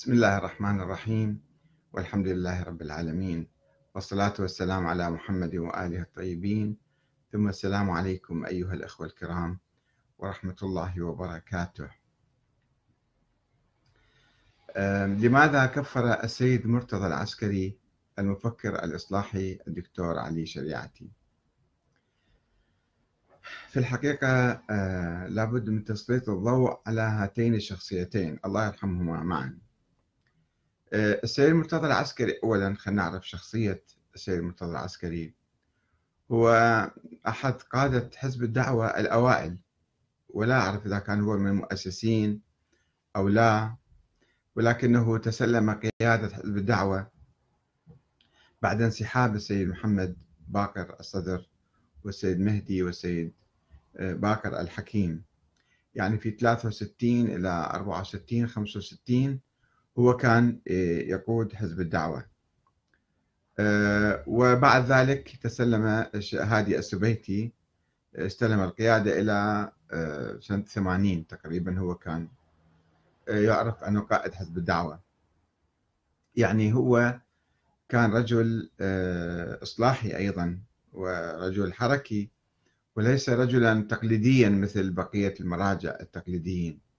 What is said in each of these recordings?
بسم الله الرحمن الرحيم. والحمد لله رب العالمين. والصلاة والسلام على محمد وآله الطيبين. ثم السلام عليكم أيها الأخوة الكرام ورحمة الله وبركاته. لماذا كفر السيد مرتضى العسكري المفكر الإصلاحي الدكتور علي شريعتي؟ في الحقيقة لابد من تسليط الضوء على هاتين الشخصيتين. الله يرحمهما معا. آه، السيد المرتضى العسكري أولا خلينا نعرف شخصية السيد المرتضى العسكري. هو أحد قادة حزب الدعوة الأوائل ولا أعرف إذا كان هو من المؤسسين أو لا ولكنه تسلم قيادة حزب الدعوة بعد انسحاب السيد محمد باقر الصدر والسيد مهدي والسيد آه، باقر الحكيم. يعني في 63 إلى 64 65 هو كان آه، يقود حزب الدعوة. آه، وبعد ذلك تسلم هادي السبيتي استلم القيادة إلى آه، سنة 80 تقريبا هو كان يعرف أنه قائد حزب الدعوة. يعني هو كان رجل إصلاحي أيضا ورجل حركي وليس رجلا تقليديا مثل بقية المراجع التقليديين.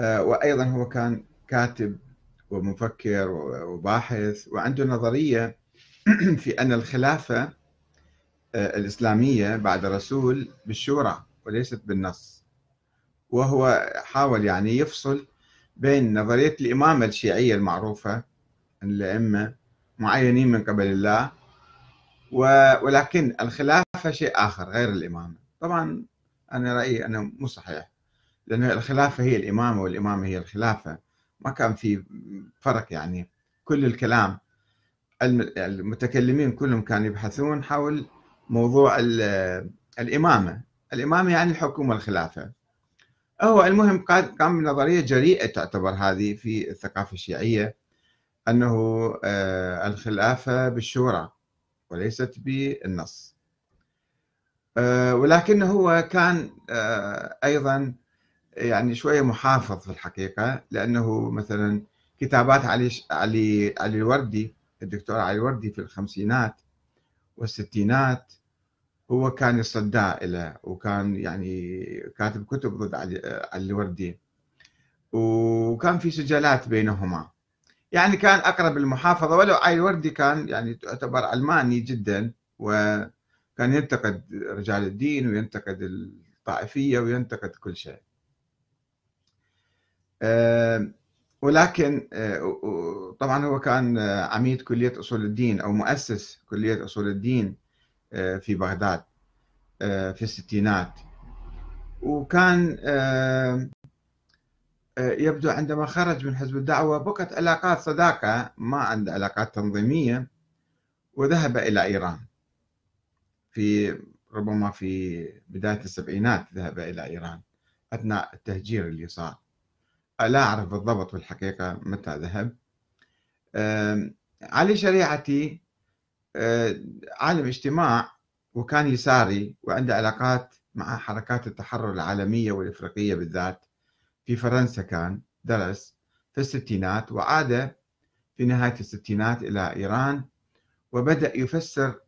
آه، وأيضا هو كان كاتب ومفكر وباحث وعنده نظرية في أن الخلافة آه، الإسلامية بعد الرسول بالشورى وليست بالنص. وهو حاول يعني يفصل بين نظرية الإمامة الشيعية المعروفة أن الأئمة معينين من قبل الله ولكن الخلافة شيء آخر غير الإمامة. طبعا أنا رأيي أنه مو صحيح. لأن الخلافة هي الإمامة والإمامة هي الخلافة. ما كان في فرق يعني. كل الكلام المتكلمين كلهم كانوا يبحثون حول موضوع الإمامة. الإمامة يعني الحكومة والخلافة. هو المهم قام بنظرية جريئة تعتبر هذه في الثقافة الشيعية أنه آه، الخلافة بالشورى وليست بالنص. آه، ولكنه هو كان آه، أيضا يعني شوية محافظ في الحقيقة لأنه مثلا كتابات علي علي علي الوردي الدكتور علي الوردي في الخمسينات والستينات هو كان يصدى له وكان يعني كاتب كتب ضد علي الوردي. وكان في سجلات بينهما. يعني كان أقرب المحافظه ولو علي الوردي كان يعني تعتبر علماني جدا وكان ينتقد رجال الدين وينتقد الطائفية وينتقد كل شيء. ولكن آه، طبعا هو كان عميد كلية أصول الدين أو مؤسس كلية أصول الدين آه، في بغداد آه، في الستينات. وكان يبدو عندما خرج من حزب الدعوة بقت علاقات صداقة ما عنده علاقات تنظيمية وذهب إلى إيران. في ربما في بداية السبعينات ذهب إلى إيران أثناء التهجير اللي صار لا أعرف بالضبط بالحقيقة متى ذهب. علي شريعتي عالم اجتماع وكان يساري وعنده علاقات مع حركات التحرر العالمية والإفريقية بالذات. في فرنسا كان درس في الستينات وعاد في نهاية الستينات إلى إيران. وبدأ يفسر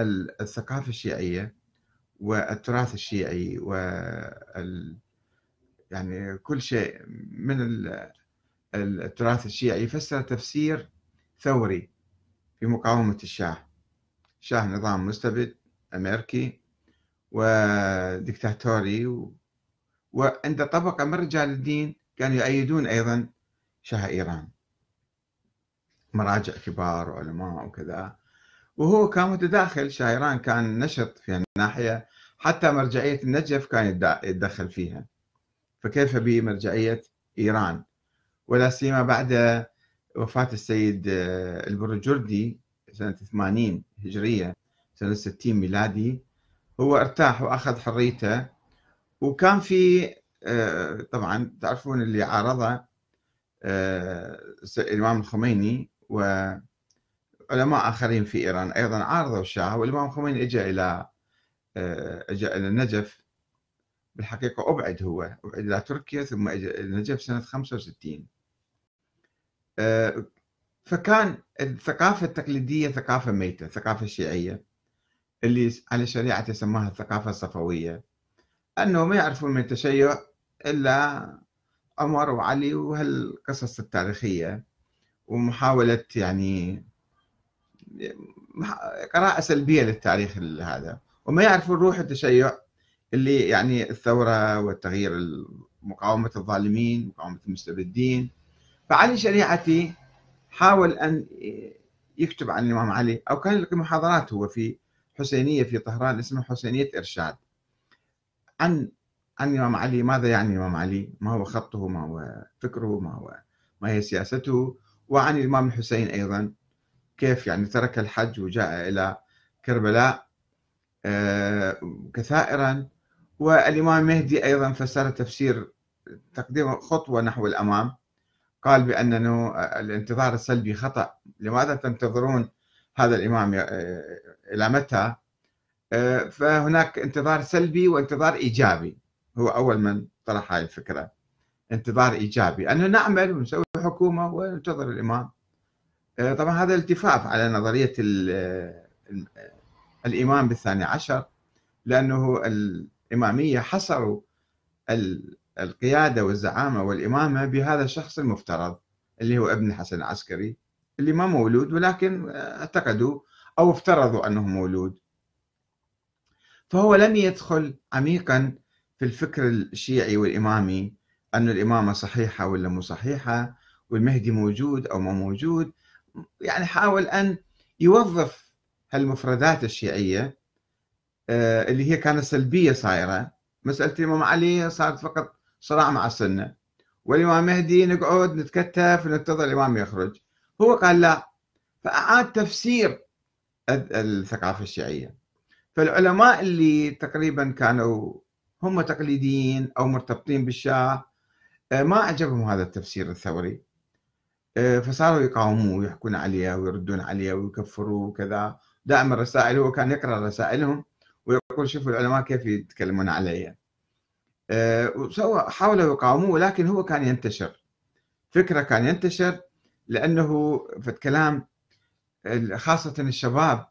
الثقافة الشيعية والتراث الشيعي وال يعني كل شيء من التراث الشيعي يفسر تفسير ثوري في مقاومة الشاه. شاه نظام مستبد أمريكي وديكتاتوري و... وعند طبقة من رجال الدين كانوا يؤيدون أيضا شاه إيران. مراجع كبار وعلماء وكذا. وهو كان متداخل شاه إيران كان نشط في الناحية حتى مرجعية النجف كان يتدخل فيها. فكيف بمرجعية إيران؟ ولا سيما بعد وفاة السيد آه، البرجردي سنة 80 هجرية سنة 60 ميلادي هو ارتاح وأخذ حريته. وكان في آه، طبعا تعرفون اللي عارضه آه، الإمام الخميني وعلماء آخرين في إيران. أيضا عارضوا الشاه والإمام الخميني إجا إلى إجا إلى النجف. بالحقيقة أبعد هو أبعد إلى تركيا ثم نجف سنة 65 فكان الثقافة التقليدية ثقافة ميتة ثقافة شيعية اللي على الشريعة تسماها الثقافة الصفوية. أنه ما يعرفون من التشيع إلا عمر وعلي وهالقصص التاريخية ومحاولة يعني قراءة سلبية للتاريخ هذا. وما يعرفون روح التشيع اللي يعني الثورة والتغيير مقاومة الظالمين مقاومة المستبدين. فعلي شريعتي حاول أن يكتب عن الإمام علي أو كان يلقي محاضرات هو في حسينية في طهران اسمها حسينية إرشاد عن عن الإمام علي. ماذا يعني الإمام علي؟ ما هو خطه؟ ما هو فكره؟ ما هو ما هي سياسته؟ وعن الإمام الحسين أيضا كيف يعني ترك الحج وجاء إلى كربلاء آه، كثائرا. والإمام المهدي أيضا فسر تفسير تقديم خطوة نحو الأمام. قال بأنه الانتظار السلبي خطأ. لماذا تنتظرون هذا الإمام؟ آه، إلى متى؟ آه، فهناك انتظار سلبي وانتظار إيجابي. هو أول من طرح هذه الفكرة. انتظار إيجابي. أنه نعمل ونسوي حكومة وننتظر الإمام. آه، طبعا هذا التفاف على نظرية الإمام بالثاني عشر لأنه الإمامية حصروا القيادة والزعامة والإمامة بهذا الشخص المفترض اللي هو ابن الحسن العسكري اللي ما مولود ولكن اعتقدوا أو افترضوا أنه مولود. فهو لم يدخل عميقا في الفكر الشيعي والإمامي أن الإمامة صحيحة ولا مو صحيحة والمهدي موجود أو ما موجود. يعني حاول أن يوظف هالمفردات الشيعية آه، اللي هي كانت سلبية صايرة. مسألة الإمام علي صارت فقط صراع مع السنة. والإمام مهدي نقعد نتكتف وننتظر الإمام يخرج. هو قال لا فأعاد تفسير الثقافة الشيعية. فالعلماء اللي تقريبا كانوا هم تقليديين أو مرتبطين بالشاه آه، ما عجبهم هذا التفسير الثوري. آه، فصاروا يقاوموه ويحكون عليه ويردون عليه ويكفروه وكذا. دائما الرسائل هو كان يقرأ رسائلهم. ويقول شوفوا العلماء كيف يتكلمون علي آه، حاولوا يقاوموه ولكن هو كان ينتشر. فكرة كان ينتشر لأنه في الكلام خاصة الشباب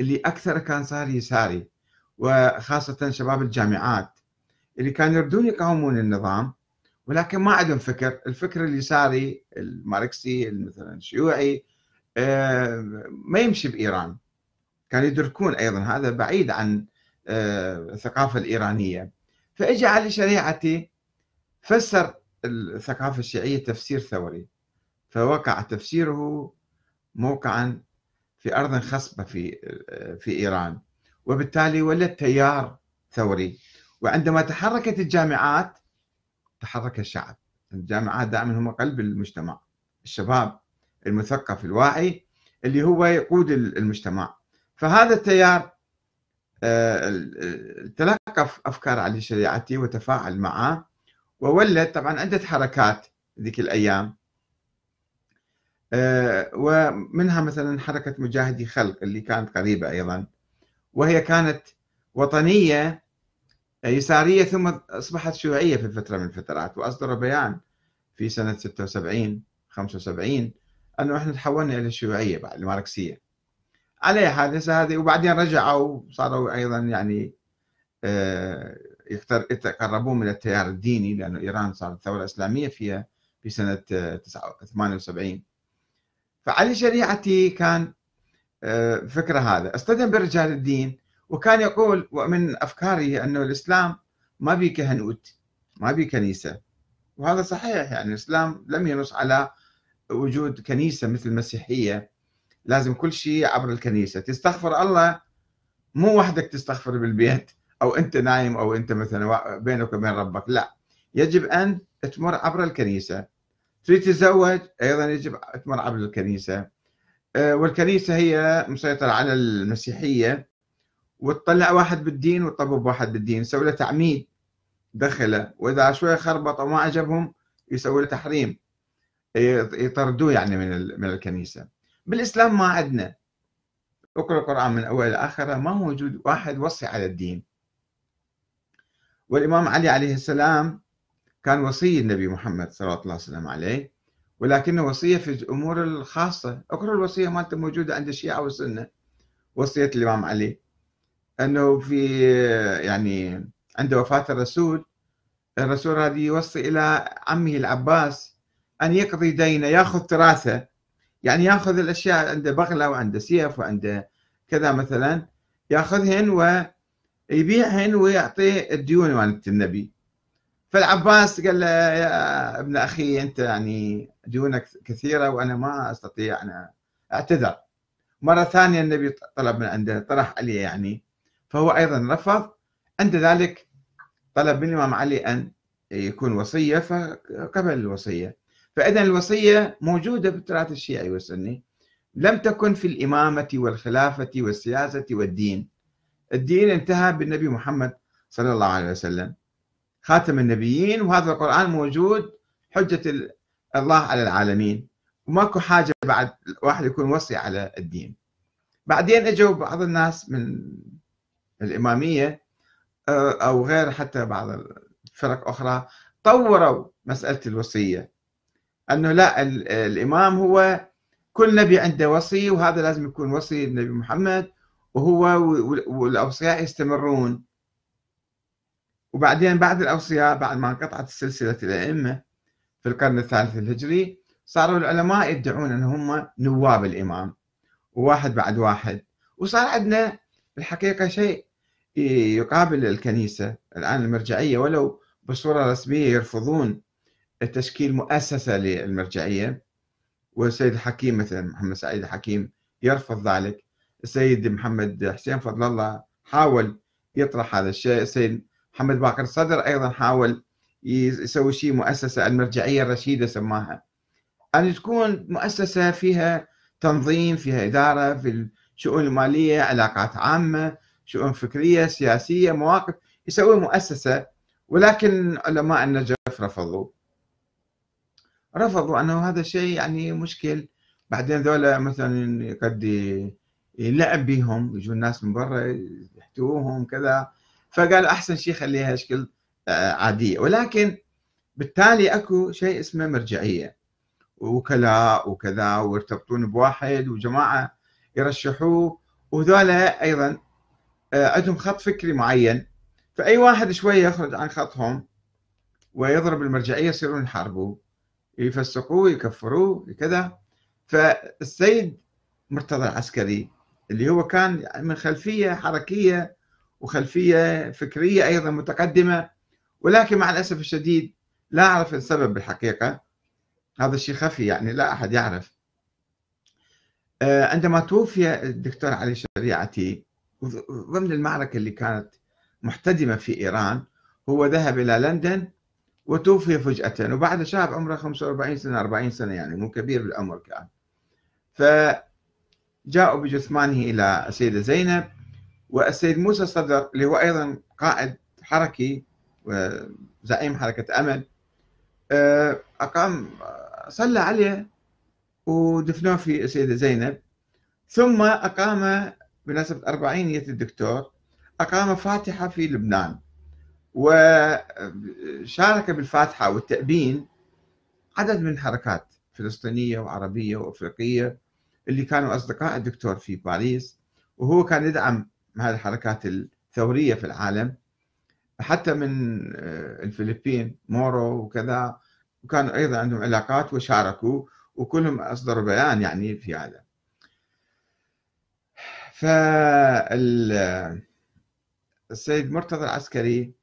اللي أكثر كان صار يساري وخاصة شباب الجامعات اللي كانوا يردون يقاومون النظام ولكن ما عندهم فكر. الفكر اليساري الماركسي مثلا الشيوعي آه، ما يمشي بإيران. كانوا يدركون أيضا هذا بعيد عن آه، الثقافة الإيرانية. فإجى على شريعتي فسر الثقافة الشيعية تفسير ثوري. فوقع تفسيره موقعا في أرض خصبة في في إيران. وبالتالي ولد تيار ثوري. وعندما تحركت الجامعات تحرك الشعب. الجامعات دائما هم قلب المجتمع. الشباب المثقف الواعي اللي هو يقود المجتمع. فهذا التيار آه، تلقف أفكار علي شريعتي وتفاعل معه وولد طبعا عدة حركات ذيك الأيام. آه، ومنها مثلا حركة مجاهدي خلق اللي كانت قريبة أيضا. وهي كانت وطنية يسارية ثم أصبحت شيوعية في فترة من الفترات. وأصدر بيان في سنة 76 75 أنه إحنا تحولنا إلى الشيوعية بعد الماركسية. على حادثة هذه وبعدين رجعوا صاروا أيضا يعني آه، يتقربون من التيار الديني لأنه إيران صارت ثورة إسلامية فيها في سنة 78 فعلي شريعتي كان آه، فكرة هذا. اصطدم برجال الدين وكان يقول ومن أفكاره أنه الإسلام ما بي كهنوت ما بي كنيسة. وهذا صحيح يعني الإسلام لم ينص على وجود كنيسة مثل المسيحية. لازم كل شيء عبر الكنيسة. تستغفر الله مو وحدك تستغفر بالبيت أو أنت نايم أو أنت مثلا بينك وبين ربك لا. يجب أن تمر عبر الكنيسة. تريد تتزوج أيضا يجب تمر عبر الكنيسة. آه، والكنيسة هي مسيطرة على المسيحية. وتطلع واحد بالدين وتطبب واحد بالدين يسوي له تعميد دخله. وإذا شوية خربط وما عجبهم يسوي له تحريم. يطردوه يعني من من الكنيسة. بالإسلام ما عندنا. أقرأ القرآن من أول لآخره ما موجود واحد وصي على الدين. والإمام علي عليه السلام كان وصي النبي محمد صلى الله عليه وسلم عليه ولكنه وصية في الأمور الخاصة. أقرأ الوصية مالته موجودة عند الشيعة والسنة وصية الإمام علي. أنه في يعني عند وفاة الرسول الرسول هذه يوصي إلى عمه العباس أن يقضي دينه يأخذ تراثه. يعني يأخذ الأشياء عنده بغلة وعنده سيف وعنده كذا مثلا يأخذهن ويبيعهن ويعطي الديون مالت النبي. فالعباس قال له يا ابن أخي أنت يعني ديونك كثيرة وأنا ما أستطيع أن أعتذر. مرة ثانية النبي طلب من عنده طرح عليه يعني فهو أيضا رفض. عند ذلك طلب من الإمام علي أن يكون وصية فقبل الوصية. فإذا الوصية موجودة في التراث الشيعي والسني. لم تكن في الإمامة والخلافة والسياسة والدين. الدين انتهى بالنبي محمد صلى الله عليه وسلم. خاتم النبيين وهذا القرآن موجود حجة الله على العالمين. وماكو حاجة بعد واحد يكون وصي على الدين. بعدين إجوا بعض الناس من الإمامية أو غير حتى بعض الفرق أخرى طوروا مسألة الوصية. أنه لا الإمام هو كل نبي عنده وصي وهذا لازم يكون وصي النبي محمد وهو والأوصياء يستمرون. وبعدين بعد الأوصياء بعد ما انقطعت السلسلة الأئمة في القرن الثالث الهجري صاروا العلماء يدعون أنهم نواب الإمام وواحد بعد واحد. وصار عندنا الحقيقة شيء يقابل الكنيسة. الآن المرجعية ولو بصورة رسمية يرفضون تشكيل مؤسسة للمرجعية والسيد الحكيم مثلا محمد سعيد الحكيم يرفض ذلك. السيد محمد حسين فضل الله حاول يطرح هذا الشيء. السيد محمد باقر الصدر أيضا حاول يسوي شيء مؤسسة المرجعية الرشيدة سماها. أن تكون مؤسسة فيها تنظيم فيها إدارة في الشؤون المالية علاقات عامة شؤون فكرية سياسية مواقف يسوي مؤسسة. ولكن علماء النجف رفضوا. رفضوا أنه هذا الشيء يعني مشكل. بعدين ذولا مثلا قد يلعب بهم يجون الناس من برا يحتووهم كذا. فقال أحسن شيء خليها شكل آه، عادية. ولكن بالتالي أكو شيء اسمه مرجعية. وكلاء وكذا ويرتبطون بواحد وجماعة يرشحوه. وذولا أيضا آه، عندهم خط فكري معين. فأي واحد شوية يخرج عن خطهم ويضرب المرجعية يصيرون يحاربوه. يفسقوه يكفروه كذا. فالسيد مرتضى العسكري اللي هو كان من خلفية حركية وخلفية فكرية أيضا متقدمة ولكن مع الأسف الشديد لا أعرف السبب بالحقيقة. هذا الشيء خفي يعني لا أحد يعرف. آه، عندما توفي الدكتور علي شريعتي ضمن المعركة اللي كانت محتدمة في إيران هو ذهب إلى لندن وتوفي فجأة وبعد شاب عمره 45 سنة 40 سنة يعني مو كبير بالعمر كان. فجاءوا بجثمانه إلى السيدة زينب والسيد موسى الصدر اللي هو أيضا قائد حركي وزعيم حركة أمل آه، أقام صلى عليه ودفنوه في السيدة زينب. ثم أقام بمناسبة أربعينية الدكتور أقام فاتحة في لبنان. وشارك بالفاتحة والتأبين عدد من حركات فلسطينية وعربية وأفريقية اللي كانوا أصدقاء الدكتور في باريس وهو كان يدعم هذه الحركات الثورية في العالم حتى من الفلبين مورو وكذا وكانوا أيضا عندهم علاقات وشاركوا وكلهم أصدروا بيان يعني في هذا. فالسيد مرتضى العسكري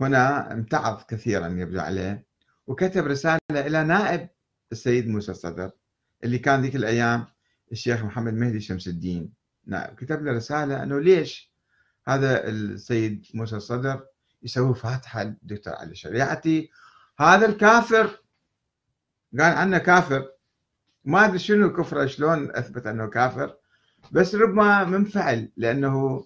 هنا امتعض كثيرا يبدو عليه وكتب رسالة إلى نائب السيد موسى الصدر اللي كان ذيك الأيام الشيخ محمد مهدي شمس الدين. نائب كتب له رسالة أنه ليش هذا السيد موسى الصدر يسوي فاتحة الدكتور علي شريعتي هذا الكافر قال عنه كافر. ما أدري شنو كفره شلون أثبت إنه كافر؟ بس ربما منفعل لأنه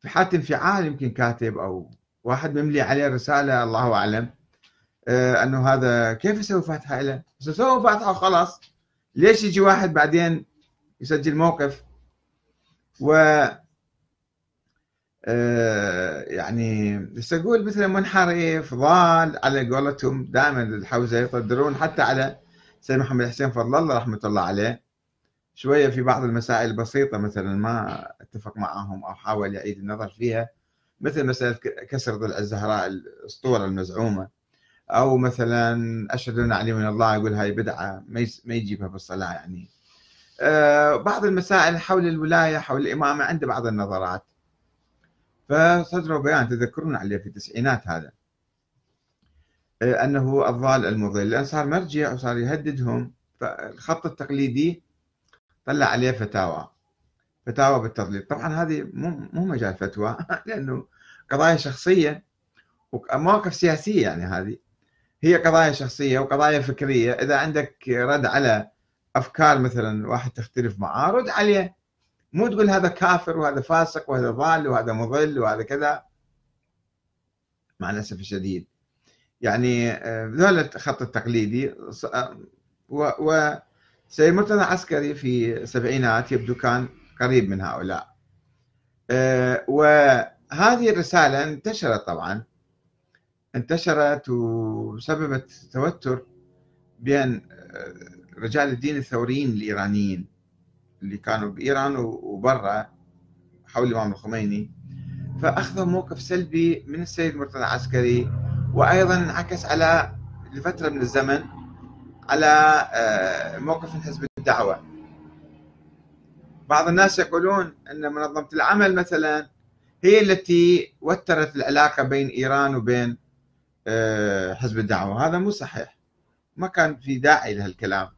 في حالة انفعال يمكن كاتب أو واحد مملي عليه رسالة الله أعلم. آه أنه هذا كيف يسوي فاتحة له؟ بس سوى فاتحة وخلاص. ليش يجي واحد بعدين يسجل موقف؟ و آه، يعني بس أقول مثلا منحرف ضال على قولتهم دائما الحوزة يصدرون حتى على سيد محمد حسين فضل الله رحمة الله عليه. شوية في بعض المسائل البسيطه مثلا ما أتفق معهم أو حاول يعيد النظر فيها. مثل مساله كسر ضلع الزهراء الأسطورة المزعومة. أو مثلا أشهد أن علي من الله يقول هاي بدعة ما يجيبها بالصلاه يعني. آه، بعض المسائل حول الولاية حول الإمامة عنده بعض النظرات. فصدروا بيان تذكرون عليه في التسعينات هذا. آه، أنه الضال المضل. لأن صار مرجع وصار يهددهم فالخط التقليدي طلع عليه فتاوى. فتاوى بالتضليل. طبعا هذه مو مجال فتوى لأنه قضايا شخصية ومواقف سياسية يعني هذه. هي قضايا شخصية وقضايا فكرية. إذا عندك رد على أفكار مثلا واحد تختلف معاه رد عليه. مو تقول هذا كافر وهذا فاسق وهذا ضال وهذا مضل وهذا كذا. مع الأسف الشديد. يعني آه، ذول الخط التقليدي آه، و سيد مرتضى عسكري في السبعينات يبدو كان قريب من هؤلاء. آه، وهذه الرسالة انتشرت طبعا. انتشرت وسببت توتر بين رجال الدين الثوريين الإيرانيين اللي كانوا بإيران وبرا حول الإمام الخميني. فأخذوا موقف سلبي من السيد مرتضى العسكري وأيضا انعكس على لفترة من الزمن على آه، موقف حزب الدعوة. بعض الناس يقولون أن منظمة العمل مثلا هي التي وترت العلاقة بين إيران وبين آه، حزب الدعوة. هذا مو صحيح. ما كان في داعي لهالكلام.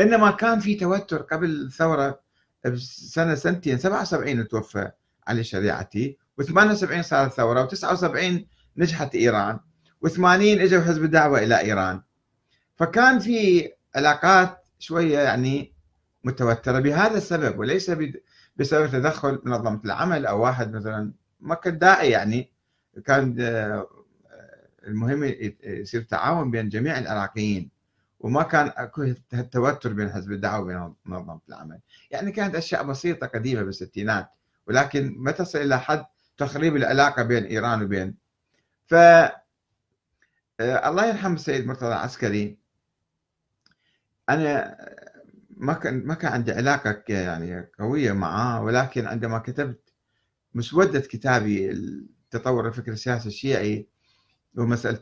إنما كان في توتر قبل الثوره بسنة سنتين 77 توفى علي الشريعتي و78 صارت ثورة و79 نجحت إيران و80 إجوا حزب الدعوة إلى إيران. فكان في علاقات شوية يعني متوترة بهذا السبب وليس بسبب تدخل منظمة العمل أو واحد مثلا ما كان داعي يعني. كان آه، المهم يصير تعاون بين جميع العراقيين وما كان أكو التوتر بين حزب الدعوة وبين منظمة العمل، يعني كانت أشياء بسيطة قديمة بالستينات ولكن ما تصل إلى حد تخريب العلاقة بين إيران وبين. ف آه، الله يرحم السيد مرتضى العسكري أنا ما كان ما كان عندي علاقة يعني قوية معاه ولكن عندما كتبت مسودة كتابي التطور الفكر السياسي الشيعي ومسألة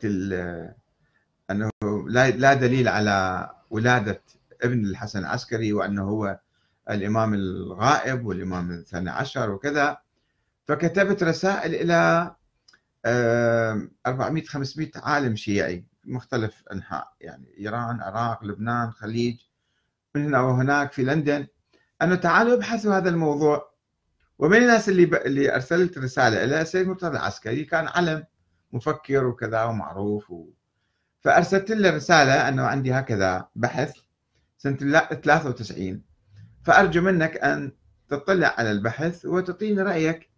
أنه لا دليل على ولادة ابن الحسن العسكري وأنه هو الإمام الغائب والإمام الثاني عشر وكذا فكتبت رسائل إلى 400 500 عالم شيعي مختلف أنحاء يعني إيران، العراق، لبنان، خليج. من هنا وهناك في لندن أنه تعالوا ابحثوا هذا الموضوع. ومن الناس اللي ب... اللي أرسلت رسالة إلى سيد مرتضى العسكري كان علم مفكر وكذا ومعروف و... فأرسلت له رسالة أنه عندي هكذا بحث سنة 93 فأرجو منك أن تطلع على البحث وتعطيني رأيك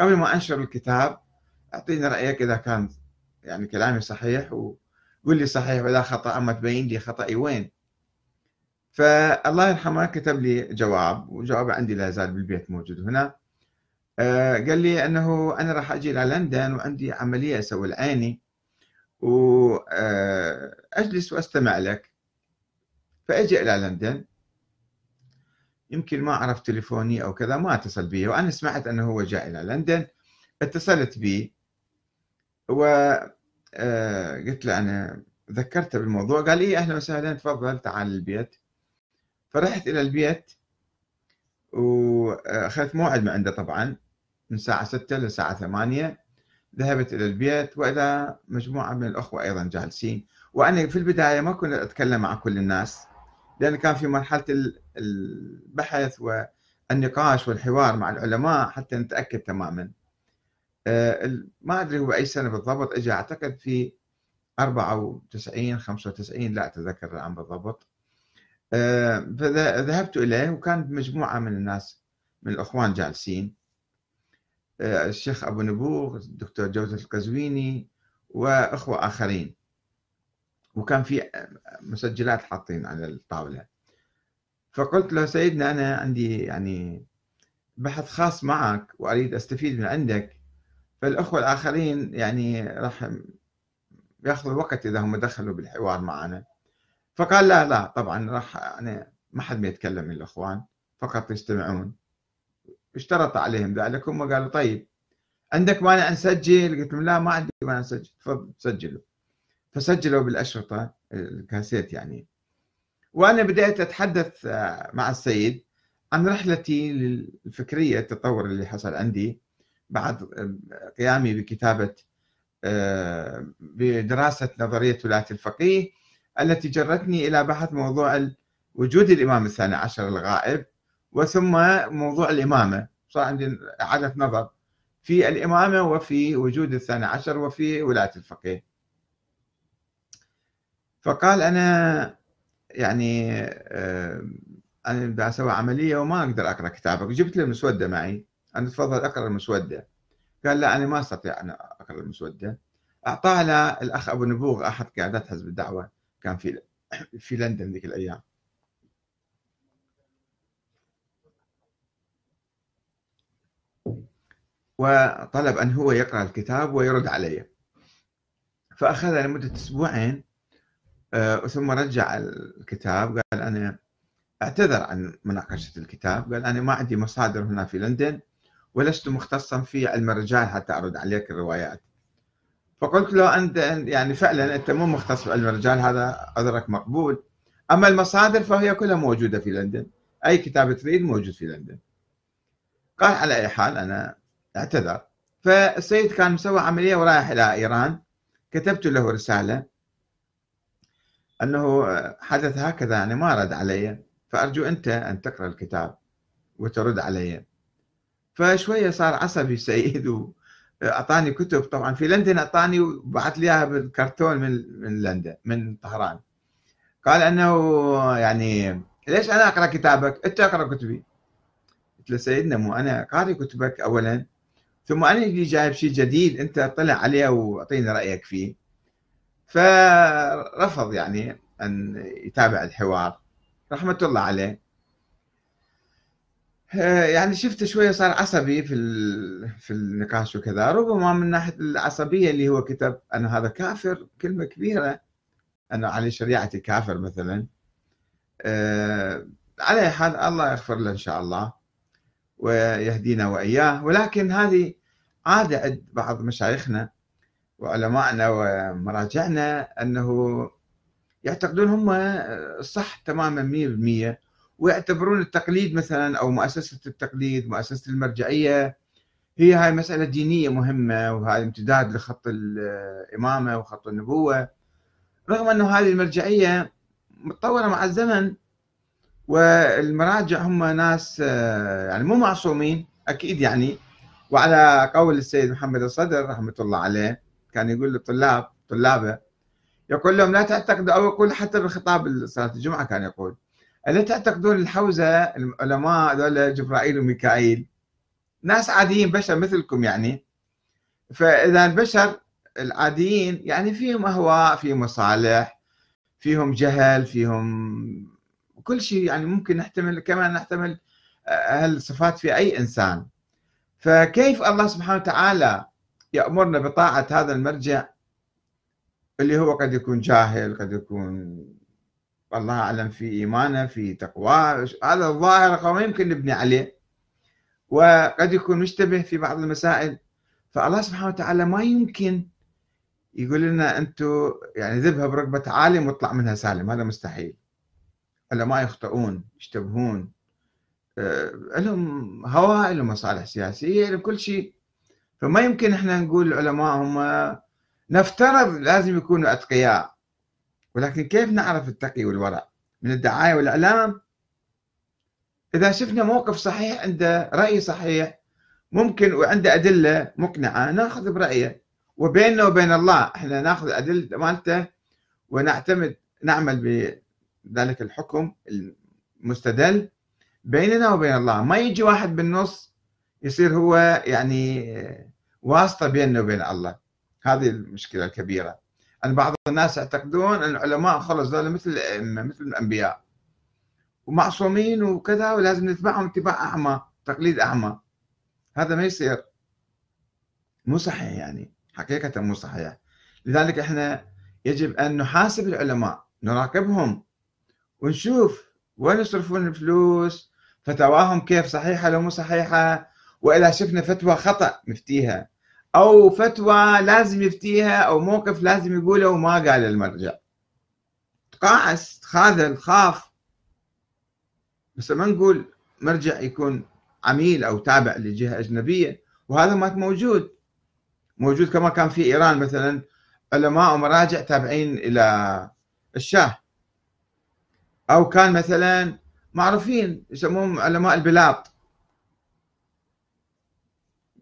قبل ما أنشر الكتاب. أعطيني رأيك إذا كان يعني كلامي صحيح وقول لي صحيح ولا خطأ أما تبين لي خطأي وين. فالله يرحمه كتب لي جواب وجواب عندي لا يزال بالبيت موجود هنا. آه، قال لي أنه أنا راح أجي إلى لندن وعندي عملية أسوي العيني وأجلس وأستمع لك. فأجي إلى لندن. يمكن ما عرف تليفوني أو كذا ما اتصل بي. وأنا سمعت أنه هو جاء إلى لندن. اتصلت بي. وقلت له أنا ذكرته بالموضوع. قال لي أهلا وسهلا تفضل تعال البيت. فرحت إلى البيت وأخذت موعد من عنده طبعا من الساعة 6 للساعة 8 ذهبت إلى البيت وإذا مجموعة من الأخوة أيضا جالسين. وأنا في البداية ما كنت أتكلم مع كل الناس لأن كان في مرحلة البحث والنقاش والحوار مع العلماء حتى نتأكد تماما. آه، ما أدري هو أي سنة بالضبط إجا أعتقد في 94 95 لا أتذكر الآن بالضبط. فذهبت إليه وكان مجموعة من الناس من الأخوان جالسين. الشيخ أبو نبوغ الدكتور جوزف القزويني وأخوة آخرين. وكان في مسجلات حاطين على الطاولة. فقلت له سيدنا أنا عندي يعني بحث خاص معك وأريد أستفيد من عندك. فالأخوة الآخرين يعني راح ياخذوا وقت إذا هم دخلوا بالحوار معنا. فقال لا لا طبعا راح يعني ما حد ما يتكلم من الإخوان فقط يستمعون. اشترط عليهم ذلك هم قالوا طيب عندك مانع نسجل قلت لهم لا ما عندي مانع نسجل تفضل سجلوا فسجلوا بالأشرطة الكاسيت يعني. وأنا بدأت أتحدث مع السيد عن رحلتي الفكرية التطور اللي حصل عندي بعد قيامي بكتابة بدراسة نظرية ولاية الفقيه. التي جرتني إلى بحث موضوع وجود الإمام الثاني عشر الغائب وثم موضوع الإمامة. صار عندي إعادة نظر. في الإمامة وفي وجود الثاني عشر وفي ولاية الفقيه. فقال أنا يعني أنا بدي أسوي عملية وما أقدر أقرأ كتابك. جبت له المسودة معي. أنا تفضل أقرأ المسودة. قال لا أنا ما أستطيع أن أقرأ المسودة. أعطاها الأخ أبو نبوغ أحد قيادات حزب الدعوة. كان في في لندن ذيك الأيام. وطلب أن هو يقرأ الكتاب ويرد علي. فأخذ لمدة أسبوعين آه، ثم رجع الكتاب قال أنا أعتذر عن مناقشة الكتاب قال أنا ما عندي مصادر هنا في لندن ولست مختصا في علم الرجال حتى أرد عليك الروايات. فقلت له أنت يعني فعلا أنت مو مختص في علم الرجال هذا عذرك مقبول. أما المصادر فهي كلها موجودة في لندن. أي كتاب تريد موجود في لندن. قال على أي حال أنا أعتذر. فالسيد كان مسوي عملية ورايح إلى إيران. كتبت له رسالة أنه حدث هكذا يعني ما رد علي. فأرجو أنت أن تقرأ الكتاب وترد علي. فشوية صار عصبي السيد وأعطاني كتب طبعا في لندن أعطاني وبعث لي إياها بالكرتون من من لندن من طهران. قال أنه يعني ليش أنا أقرأ كتابك؟ أنت أقرأ كتبي. قلت له سيدنا مو أنا قاري كتبك أولا ثم أنا اللي جايب شيء جديد أنت اطلع عليه وأعطيني رأيك فيه. فرفض يعني أن يتابع الحوار. رحمة الله عليه. يعني شفت شوية صار عصبي في في النقاش وكذا. ربما من ناحية العصبية اللي هو كتب أن هذا كافر كلمة كبيرة. أنه على شريعتي كافر مثلا. آه، على حال الله يغفر له إن شاء الله ويهدينا وإياه. ولكن هذه عادة عند بعض مشايخنا وعلمائنا ومراجعنا أنه يعتقدون هم صح تماما 100% ويعتبرون التقليد مثلا أو مؤسسة التقليد مؤسسة المرجعية هي هاي مسألة دينية مهمة وهذا امتداد لخط الإمامة وخط النبوة. رغم أنه هذه المرجعية متطورة مع الزمن والمراجع هم ناس يعني مو معصومين أكيد يعني. وعلى قول السيد محمد الصدر رحمة الله عليه كان يقول للطلاب طلابة يقول لهم لا تعتقدوا أو يقول حتى بالخطاب صلاة الجمعة كان يقول. ألا تعتقدون الحوزة العلماء ذولا جبرائيل وميكائيل؟ ناس عاديين بشر مثلكم يعني. فإذا البشر العاديين يعني فيهم أهواء فيهم مصالح فيهم جهل فيهم كل شيء يعني ممكن نحتمل كما نحتمل هالصفات في أي إنسان. فكيف الله سبحانه وتعالى يأمرنا بطاعة هذا المرجع؟ اللي هو قد يكون جاهل قد يكون الله أعلم في إيمانه في تقواه. هذا الظاهر ما يمكن نبني عليه. وقد يكون مشتبه في بعض المسائل. فالله سبحانه وتعالى ما يمكن يقول لنا أنتم يعني ذبها بركبة عالم واطلع منها سالم. هذا مستحيل. ما يخطئون يشتبهون. آه، لهم هوى لهم مصالح سياسية لهم كل شيء. فما يمكن إحنا نقول العلماء هم نفترض لازم يكونوا أتقياء. ولكن كيف نعرف التقي والورع من الدعاية والإعلام؟ إذا شفنا موقف صحيح عنده رأي صحيح ممكن وعنده أدلة مقنعة ناخذ برأيه. وبيننا وبين الله إحنا ناخذ أدلة مالته ونعتمد نعمل بذلك الحكم المستدل بيننا وبين الله. ما يجي واحد بالنص يصير هو يعني واسطة بيننا وبين الله. هذه المشكلة الكبيرة. أن بعض الناس يعتقدون أن العلماء خلص ذول مثل الأئمة مثل الأنبياء. ومعصومين وكذا ولازم نتبعهم اتباع أعمى تقليد أعمى. هذا ما يصير. مو صحيح يعني. حقيقة مو صحيح. لذلك إحنا يجب أن نحاسب العلماء نراقبهم ونشوف وين يصرفون الفلوس فتواهم كيف صحيحة لو مو صحيحة وإذا شفنا فتوى خطأ نفتيها. أو فتوى لازم يفتيها أو موقف لازم يقوله وما قال المرجع. تقاعس تخاذل خاف بس ما نقول مرجع يكون عميل أو تابع لجهة أجنبية وهذا ما موجود. موجود كما كان في إيران مثلا علماء ومراجع تابعين إلى الشاه. أو كان مثلا معروفين يسموهم علماء البلاط.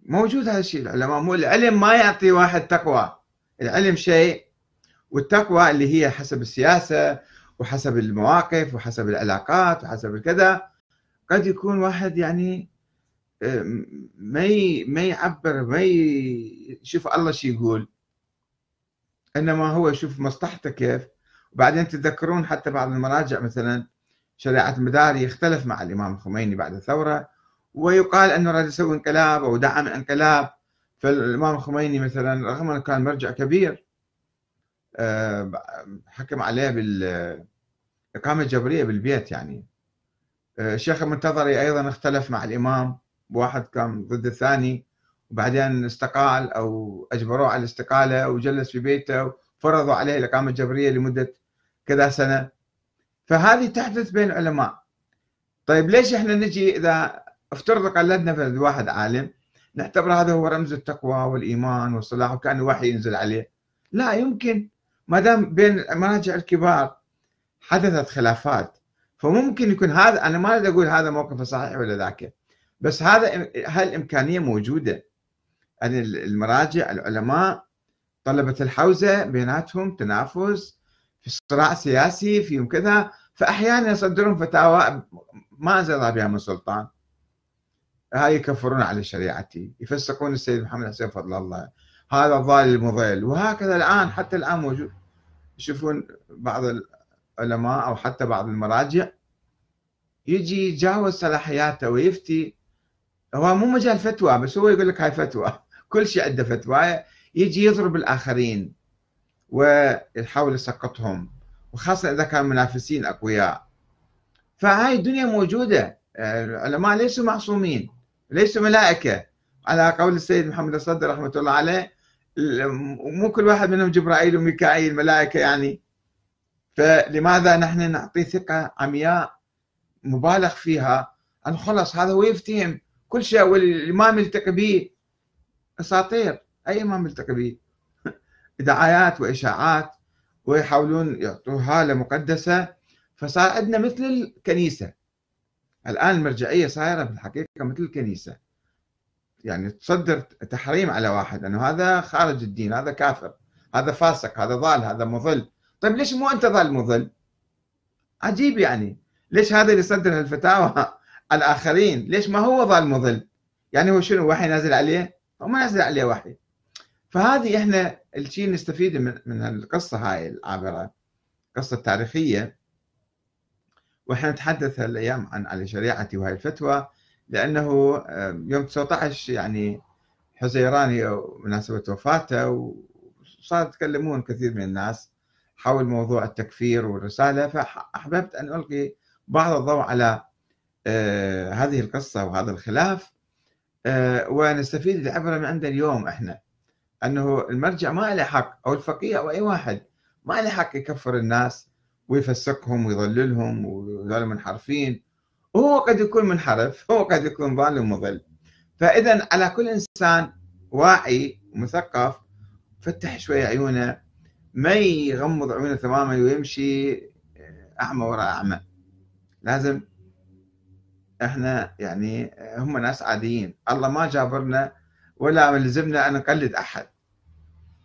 موجود هذا الشيء. العلماء مو العلم ما يعطي واحد تقوى. العلم شيء والتقوى اللي هي حسب السياسة وحسب المواقف وحسب العلاقات وحسب الكذا قد يكون واحد يعني ما ما يعبر ما يشوف الله شو يقول. إنما هو يشوف مصلحته كيف. وبعدين تتذكرون حتى بعض المراجع مثلا شريعة المداري اختلف مع الإمام الخميني بعد الثورة. ويقال أنه راد يسوي انقلاب أو دعم انقلاب. فالإمام الخميني مثلا رغم أنه كان مرجع كبير آه، حكم عليه بالإقامة الجبرية بالبيت يعني. آه، الشيخ المنتظري أيضا اختلف مع الإمام واحد كان ضد الثاني وبعدين استقال أو أجبروه على الاستقالة وجلس في بيته وفرضوا عليه الإقامة الجبرية لمدة كذا سنة. فهذه تحدث بين العلماء. طيب ليش إحنا نجي إذا افترض قلدنا في واحد عالم نعتبر هذا هو رمز التقوى والإيمان والصلاح وكأن الوحي ينزل عليه. لا يمكن. ما دام بين المراجع الكبار حدثت خلافات فممكن يكون هذا أنا ما أريد أقول هذا موقف صحيح ولا ذاك بس هذا هالامكانيه موجودة. ان المراجع العلماء طلبة الحوزة بيناتهم تنافس في صراع سياسي فيهم كذا فأحيانا يصدرون فتاوى ما أنزل بها من سلطان. هاي يكفرون على شريعتي يفسقون السيد محمد حسين فضل الله. هذا الضال المضل. وهكذا الآن حتى الآن موجود. يشوفون بعض العلماء أو حتى بعض المراجع يجي يتجاوز صلاحياته ويفتي. هو مو مجال فتوى بس هو يقول لك هاي فتوى. كل شيء عنده فتوى. يجي يضرب الآخرين ويحاول يسقطهم. وخاصة إذا كان منافسين أقوياء. فهاي الدنيا موجودة. العلماء ليسوا معصومين. ليسوا ملائكة؟ على قول السيد محمد الصدر رحمة الله عليه مو كل واحد منهم جبرائيل وميكائيل ملائكة يعني. فلماذا نحن نعطي ثقة عمياء مبالغ فيها؟ أن خلص هذا هو يفتهم. كل شيء والإمام يلتقي به أساطير. أي إمام يلتقي به؟ دعايات وإشاعات ويحاولون يعطوا هالة مقدسة فصار عندنا مثل الكنيسة. الآن المرجعية صايرة في الحقيقة مثل الكنيسة. يعني تصدر تحريم على واحد أنه هذا خارج الدين هذا كافر هذا فاسق هذا ضال هذا مضل. طيب ليش مو أنت ضال مضل؟ عجيب يعني. ليش هذا اللي يصدر الفتاوى الآخرين؟ ليش ما هو ظل مضل؟ يعني هو شنو وحي نازل عليه؟ هو ما نازل عليه وحي. فهذه إحنا الشيء نستفيد من من القصة هاي العابرة قصة تاريخية. وإحنا نتحدث هالايام عن على شريعتي وهي الفتوى لأنه يوم 19 يعني حزيراني مناسبة وفاته وصار يتكلمون كثير من الناس حول موضوع التكفير والرسالة فأحببت أن ألقي بعض الضوء على آه، هذه القصة وهذا الخلاف آه، ونستفيد العبرة من عند اليوم إحنا أنه المرجع ما له حق أو الفقيه أو أي واحد ما له حق يكفر الناس ويفسقهم ويضللهم وذول منحرفين وهو قد يكون منحرف هو قد يكون ضال ومضل. فإذا على كل إنسان واعي ومثقف فتح شوية عيونه ما يغمض عيونه تماما ويمشي آه، أعمى وراء أعمى. لازم إحنا يعني هم ناس عاديين. الله ما جابرنا ولا ملزمنا أن نقلد أحد.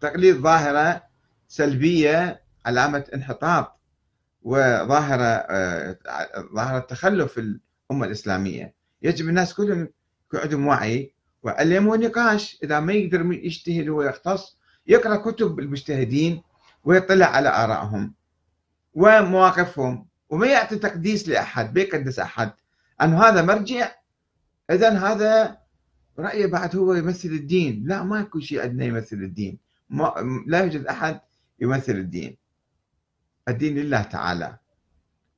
تقليد ظاهرة سلبية علامة انحطاط. وظاهره آه، ظاهره تخلف الأمة الإسلامية. يجب الناس كلهم يكون عندهم وعي وعلم ونقاش إذا ما يقدر يجتهد ويختص يقرأ كتب المجتهدين ويطلع على آرائهم ومواقفهم وما يعطي تقديس لأحد ما يقدس أحد. انه هذا مرجع؟ اذا هذا رأيه بعد هو يمثل الدين. لا ما يكون شيء عندنا يمثل الدين. ما لا يوجد أحد يمثل الدين. الدين لله تعالى.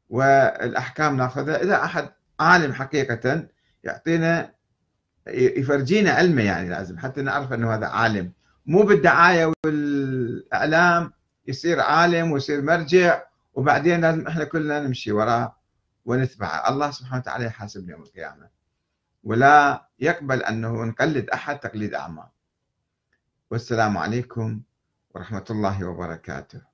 والأحكام ناخذها. إذا أحد عالم حقيقة يعطينا يفرجينا علمه يعني لازم حتى نعرف أنه هذا عالم. مو بالدعاية والإعلام يصير عالم ويصير مرجع وبعدين لازم إحنا كلنا نمشي وراه ونتبعه. الله سبحانه وتعالى يحاسبنا يوم القيامة. ولا يقبل أنه نقلد أحد تقليد أعمى. والسلام عليكم ورحمة الله وبركاته.